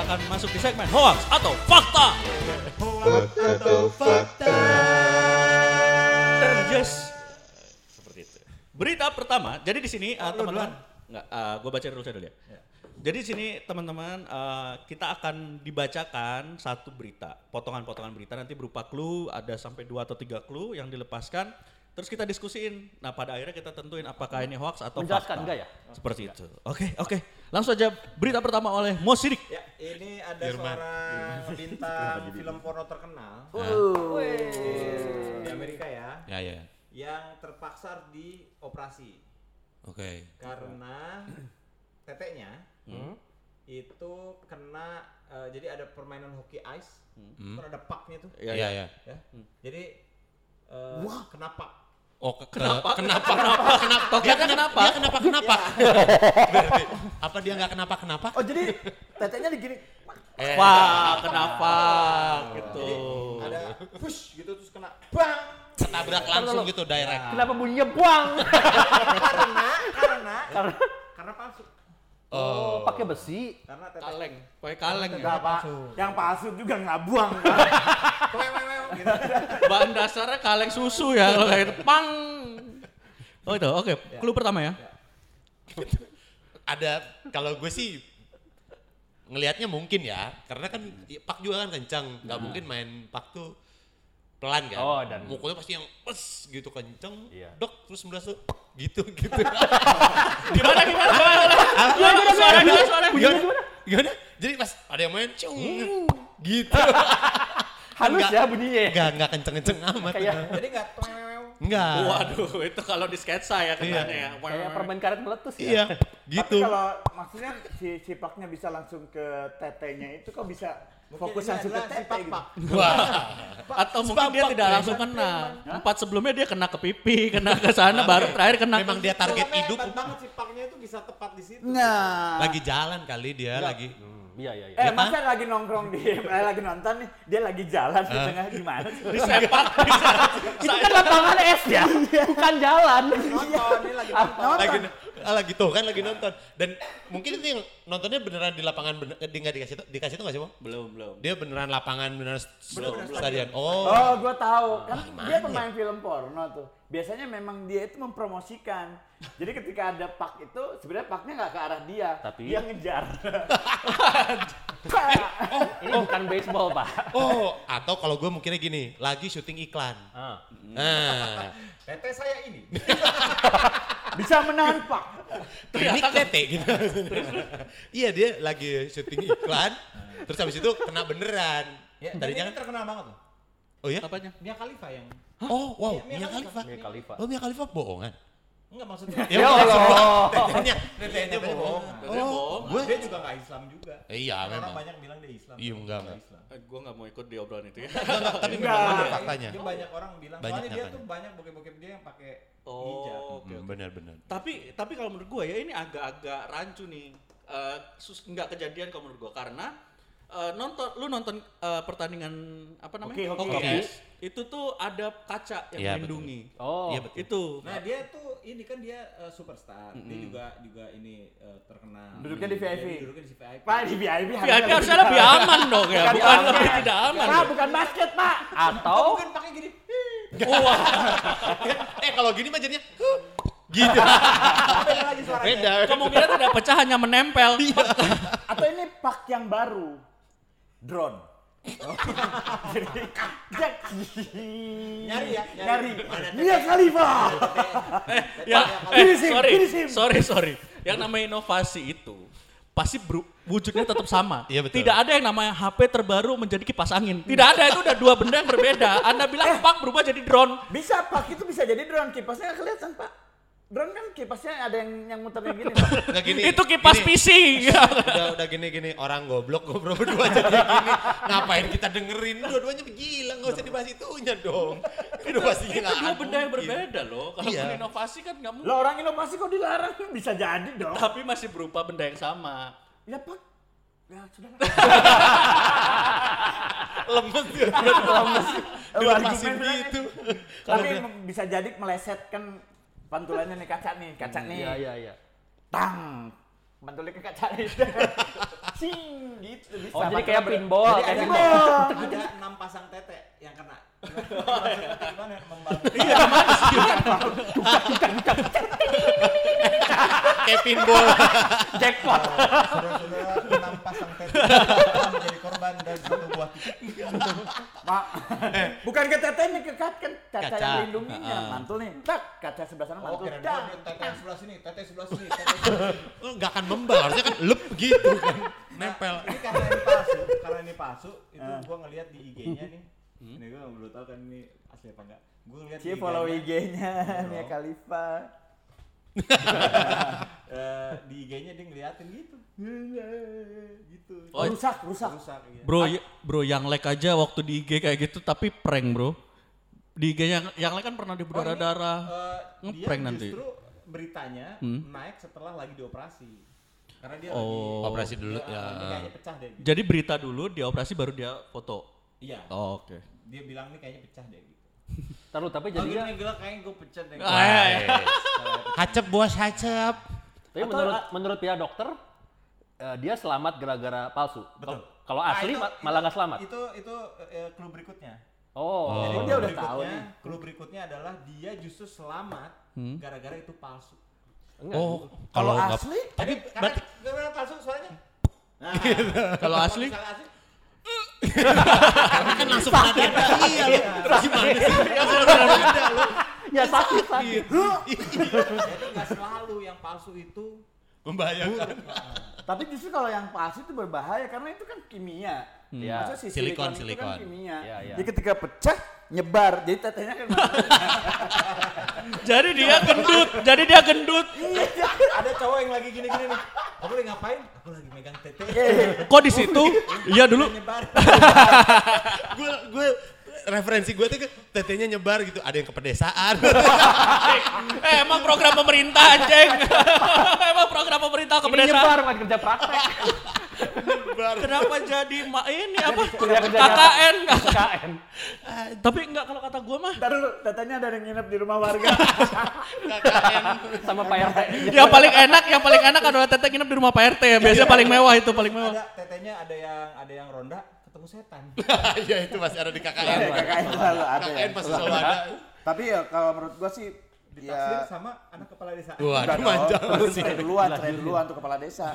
kita akan masuk di segmen hoax atau fakta. atau fakta yes, seperti itu. Berita pertama, jadi di sini uh, teman-teman, nggak, gue baca dulu saya dulu ya. Jadi di sini teman-teman uh, kita akan dibacakan satu berita, potongan-potongan berita nanti berupa clue, ada sampai dua atau tiga clue yang dilepaskan. Terus kita diskusiin. Nah pada akhirnya kita tentuin apakah ini hoax atau Menjelaskan fakta. enggak ya? Seperti itu. Oke oke. Langsung aja berita pertama oleh Mo Sidik. Ya, ini ada seorang bintang film porno terkenal di Amerika ya, Ya ya. yang terpaksa dioperasi Oke. karena teteknya itu kena eh, jadi ada permainan hoki ice, terus ada pucknya tuh, Iya, Iya ya. ya. Jadi eh, kena puck. Oh ke- kenapa? Kenapa? Kenapa? Kenapa? Togetnya kenapa? Dia kenapa? Kenapa? Berarti apa dia nggak kenapa? Kenapa? Oh jadi tetenya digini. Eh, Wah, kenapa? Gitu. Ada push gitu terus kena bang. ketabrak langsung gitu direct. Kenapa bunyinya buang? karena karena karena palsu. Oh, pakai besi. Karena tetek Kaleng, pakai kaleng ya. Enggak pak, yang palsu juga nggak buang. Gitu. Bahan dasarnya kaleng susu ya kalau kayak itu. Pang. Oh itu, oke. Clue pertama ya. Ada kalau gue sih ngelihatnya mungkin ya, karena kan pak juga kan kencang, nggak mungkin main pak tuh pelan kan. Oh, dan- mukulnya pasti yang pes gitu kenceng, Iya. dok terus sebelah tuh gitu gitu. Gimana gimana? Gimana suara gimana suara? gimana? Gimana? Jadi pas ada yang main, cung, gitu. Halus Enggak. ya bunyinya. ya? Enggak, enggak kenceng-kenceng amat. Kayak Jadi enggak. Enggak. Waduh, itu kalau di sketsa ya kenanya ya. kayak permen karet meletus ya. Iya, Tapi gitu. kalau maksudnya si sipaknya bisa langsung ke tetenya itu kok bisa fokus langsung ke tete pak gitu. pak. Wah. Atau mungkin dia tidak langsung kena. Empat sebelumnya dia kena ke pipi, kena ke sana, baru terakhir kena. Memang dia target hidup. banget si paknya itu bisa tepat di situ. Nah, Lagi jalan kali dia lagi. Iya iya iya. eh Ya kan? masa lagi nongkrong di, eh, lagi nonton nih, dia lagi jalan di tengah gimana sih? disepak. Itu kan lapangan es ya, bukan jalan. Nonton ini lagi nonton. Lagi ah, lagi tuh kan lagi nonton. Dan mungkin itu yang nontonnya beneran di lapangan bener, di nggak dikasih tau- dikasih tuh nggak sih, Mo? Belum, belum. Dia beneran lapangan beneran stadion. Oh. Oh, gue tahu. Kan dia pemain film porno tuh. Biasanya memang dia itu mempromosikan. Jadi ketika ada pak itu, sebenarnya paknya nggak ke arah dia, Tapi- dia ngejar. Ini bukan baseball pak. Oh, atau kalau gue mungkinnya gini, lagi syuting iklan. Ah. Nah, Tete saya ini. bisa menahan pak. klinik tete gitu. Iya dia lagi syuting iklan, terus habis itu kena beneran. Ya, Tadinya ini kan, terkenal banget loh. oh ya? Apanya? Mia Khalifa yang Oh wow, Iya, Mia Mia Khalifa. Khalifa. Mia Khalifa. Oh Mia Khalifa bohongan. Enggak maksudnya. Ya Allah. Tetenya, tetenya bohong. Tetenya Oh, bohong. gue Dia juga nggak Islam juga. Eh, iya, Orang memang. banyak bilang dia Islam. Iya, enggak, Nggak enggak. Islam. Eh, Gue nggak mau ikut di obrolan itu ya. tapi Enggak. memang ada faktanya. Dia banyak orang bilang. Banyak Soalnya dia tuh banyak bokep-bokep dia yang pakai Oh, hijab. oke, Hmm, oke. Benar-benar. Tapi tapi kalau menurut gue ya ini agak-agak rancu nih. Eh, sus nggak kejadian kalau menurut gue karena eh, nonton lu nonton eh, pertandingan apa namanya Hoki, hoki. Hoki. Hoki. itu tuh ada kaca yang Iya, melindungi Oh. Iya betul. itu Nah dia tuh ini kan dia eh, superstar. Dia juga juga ini eh, terkenal. Duduknya di VIP. Jadi duduknya di VIP. Pak di VIP VIP harusnya lebih aman dong ya Bukan bukan lebih tidak aman Pak, dong. bukan basket, Pak. Atau Mungkin pakai gini. eh kalau gini mah jadinya gitu. Beda lagi suaranya. Beda. kemungkinan tidak pecah hanya menempel Atau ini pak yang baru. Drone. Jadi, Jack. Nyari ya, Nyari. Mia Khalifa. ya eh, Finish him, sorry sorry sorry yang namanya inovasi itu pasti wujudnya tetap sama. Iya, betul. Tidak ada yang namanya HP terbaru menjadi kipas angin. Tidak ada itu udah dua benda yang berbeda. Anda bilang pak berubah jadi drone. Bisa pak itu bisa jadi drone kipasnya kelihatan pak. Drone kan kipasnya ada yang yang muternya gini pak. Nggak gini. itu kipas gini. PC. udah udah gini gini orang goblok goblok berdua jadi gini ngapain kita dengerin dua-duanya gila nggak usah dibahas itunya dong inovasinya itu nggak dua ada benda yang berbeda loh. Kalau Iya. inovasi kan nggak mungkin. Lah orang inovasi kok dilarang bisa jadi dong. Tapi masih berupa benda yang sama. Ya pak. Ya sudah. lemes ya Lemes. dilepasin gitu Tapi bisa jadi melesetkan pantulannya nih kaca nih, kaca nih. Iya iya iya. Tang. Pantulnya ke kaca nih. sing gitu bisa. Oh, jadi kayak pinball, kayak ada, pinball. ada enam pasang tete yang kena. Gimana? Membantu. Kayak pinball. Jackpot. Saudara-saudara enam pasang tete telah menjadi korban dan satu buah. Ma- bukan ke tetenya ke kaca kan kaca, Kaca. yang melindunginya mantul nih tak kaca sebelah sana Oh, mantul kira dah. dia tete yang sebelah sini, tete sebelah sini, tete sebelah sini. Oh, nggak akan membal, harusnya kan lep gitu kan. Nempel. Nah, ini karena ini palsu, karena ini palsu, itu gua ngelihat di IG-nya nih. Ini gua belum tahu kan ini asli apa enggak. Gua ngelihat Cie follow IG-nya Mia. Khalifa Eh, di IG-nya dia ngeliatin gitu. gitu. oh, rusak rusak Rusak iya. Bro, bro yang like aja waktu di IG kayak gitu tapi prank bro. Di IG yang yang like kan pernah di berdarah-darah. Eh, dia Ngeprank nanti. justru beritanya Hmm. naik setelah lagi dioperasi. Karena dia Oh. lagi Operasi dulu, dia, ya. Kayaknya pecah deh. Gitu. Jadi berita dulu di operasi baru dia foto. Iya. Oh, Oke. Dia bilang nih kayaknya pecah deh gitu. Taruh tapi Jadi jadinya oh, gila kayaknya gue pecah deh. Ah, Hacep bos, hacep. tapi menurut menurut pihak dokter eh, dia selamat gara-gara palsu. Betul. Kalau- Nah, asli itu- ma- malah nggak selamat. Itu itu eh, clue berikutnya. Oh. Jadi Oh, dia udah tahu berikutnya- nih. Clue berikutnya adalah dia justru selamat Hmm. gara-gara itu palsu. Enggak. Oh, kalau asli Tapi karena gara-gara palsu suaranya. Nah, Kalau asli? asli kan langsung ada iya lu. Gimana sih? Ya sakit sakit. jadi nggak selalu yang palsu itu Membahayakan. tapi justru kalau yang palsu itu berbahaya karena itu kan kimia Iya. Maksudnya si Silikon, silikon, itu silikon. kan kimia Iya, iya. jadi ketika pecah nyebar jadi tetenya kan Jadi dia gendut. Jadi dia gendut. ada cowok yang lagi gini-gini nih. Kamu lagi ngapain? Aku lagi megang tete. Kok di situ? Iya dulu. Gue gue referensi gue tuh tetenya nyebar gitu. Ada yang ke pedesaan. eh, emang program pemerintah anjing. emang program pemerintah ke Ini pedesaan. nyebar bukan kerja praktek. Kenapa jadi ma ini apa? KKN. KKN. Tapi enggak kalau kata gua mah. Ntar dulu tetenya ada yang nginep di rumah warga Sama Pak RT. Yang paling enak, yang paling enak adalah teteh nginep di rumah Pak RT ya. Biasanya paling mewah itu, paling mewah. Ada tetenya ada yang ada yang ronda ketemu setan. Ya itu masih ada di KKN. KKN selalu ada. KKN pasti selalu ada. tapi ya kalau menurut gua sih Ditaksir ya sama anak kepala desa. Waduh Enggak dong, manja. terus cerai duluan, cerai duluan untuk kepala desa.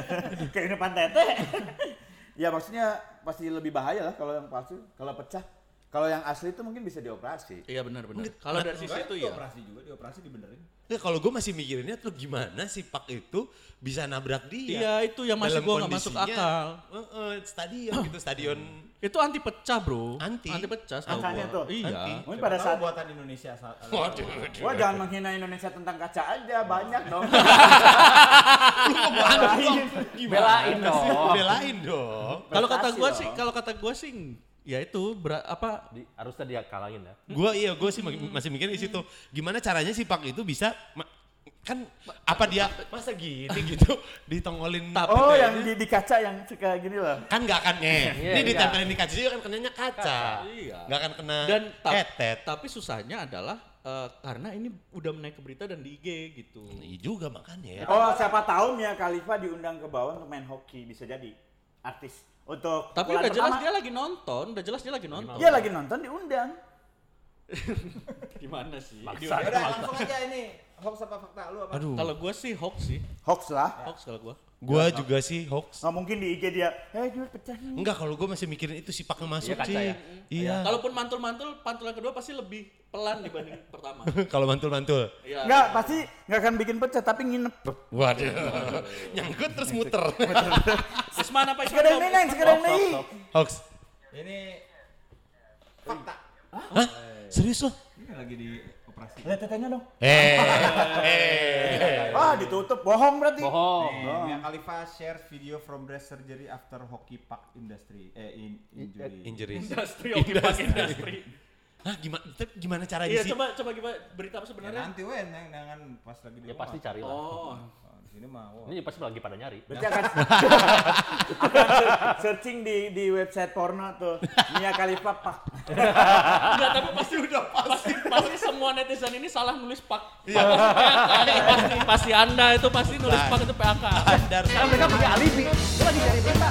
Kehidupan tete. ya maksudnya pasti lebih bahaya lah kalau yang palsu, kalau pecah. Kalau yang asli itu mungkin bisa dioperasi. Iya benar benar. Kalau dari sisi itu ya. Dioperasi juga, dioperasi dibenerin. Ya kalau gue masih mikirinnya tuh gimana si Pak itu bisa nabrak dia. Iya, itu yang masih gua nggak masuk akal. eh, eh, stadion gitu, stadion. Itu anti pecah, Bro. Anti. Anti pecah setahu tuh. Iya. Anti. Mungkin pada saat buatan Indonesia saat Waduh. Wah jangan menghina Indonesia tentang kaca aja, banyak dong. Belain dong. Belain dong. Kalau kata dong. sih, kalau kata gua sih ya itu ber- apa Di- harusnya dia kalangin ya. Gue iya gue sih ma- masih mikirin di situ. Gimana caranya si Pak itu bisa ma- kan apa dia masa gini gitu ditongolin Oh tetenya? yang di, di kaca yang suka gini loh. kan nggak akan nge. Iya, Ini iya. ditempelin di kaca juga kan kenanya kaca. Iya. Nggak akan kena dan ta- ketet. tapi susahnya adalah eh, karena ini udah menaik ke berita dan di IG gitu. Iya juga makanya ya. Oh siapa tahu Mia Khalifa diundang ke bawah untuk main hoki bisa jadi artis untuk Tapi udah jelas dia lagi nonton, udah jelas dia lagi nonton. Dia lagi nonton diundang. Gimana sih? Maksa. Udah langsung aja ini. Hoax apa fakta lu apa? Aduh. Kalau gua sih hoax sih, Hoax lah. hoax kalau gua. Gue juga sih hoax. Nggak mungkin di IG dia, eh dia pecah nih. Enggak kalau gue masih mikirin itu si Pak yang masuk Iya, sih. ya. Iya. Kalaupun mantul-mantul, pantulan kedua pasti lebih pelan dibanding pertama. Kalau mantul-mantul. Iya. Nggak, pasti nggak akan bikin pecah, tapi nginep. Waduh. Nyangkut terus muter. Isman apa Isman? Sekarang ini, Neng, sekarang ini. hoax. Ini fakta. Hah? Serius lo? Ini lagi di operasi. Lihat tetenya dong. Eh. Eh. Wah, ditutup. Bohong berarti. Bohong. Nih, Mia Khalifa shares video from breast surgery after hockey puck industry eh in, injury. Injuries. Industri, oke Pak industri. Hah gimana gimana caranya Iya, sih? coba coba gimana berita apa Ya, sebenarnya? nanti wen neng dengan pas lagi di Ya pasti cari lah. Oh. Oh, di sini mah. wah. Ini pasti lagi pada nyari. Berarti akan, searching di di website porno tuh. Mia Khalifa pak. Enggak, tapi pasti udah pasti pasti semua netizen ini salah nulis pak. Pak pasti pasti pasti Anda itu pasti nulis pak itu PAK. Standar Karena mereka punya alibi. Lagi cari berita.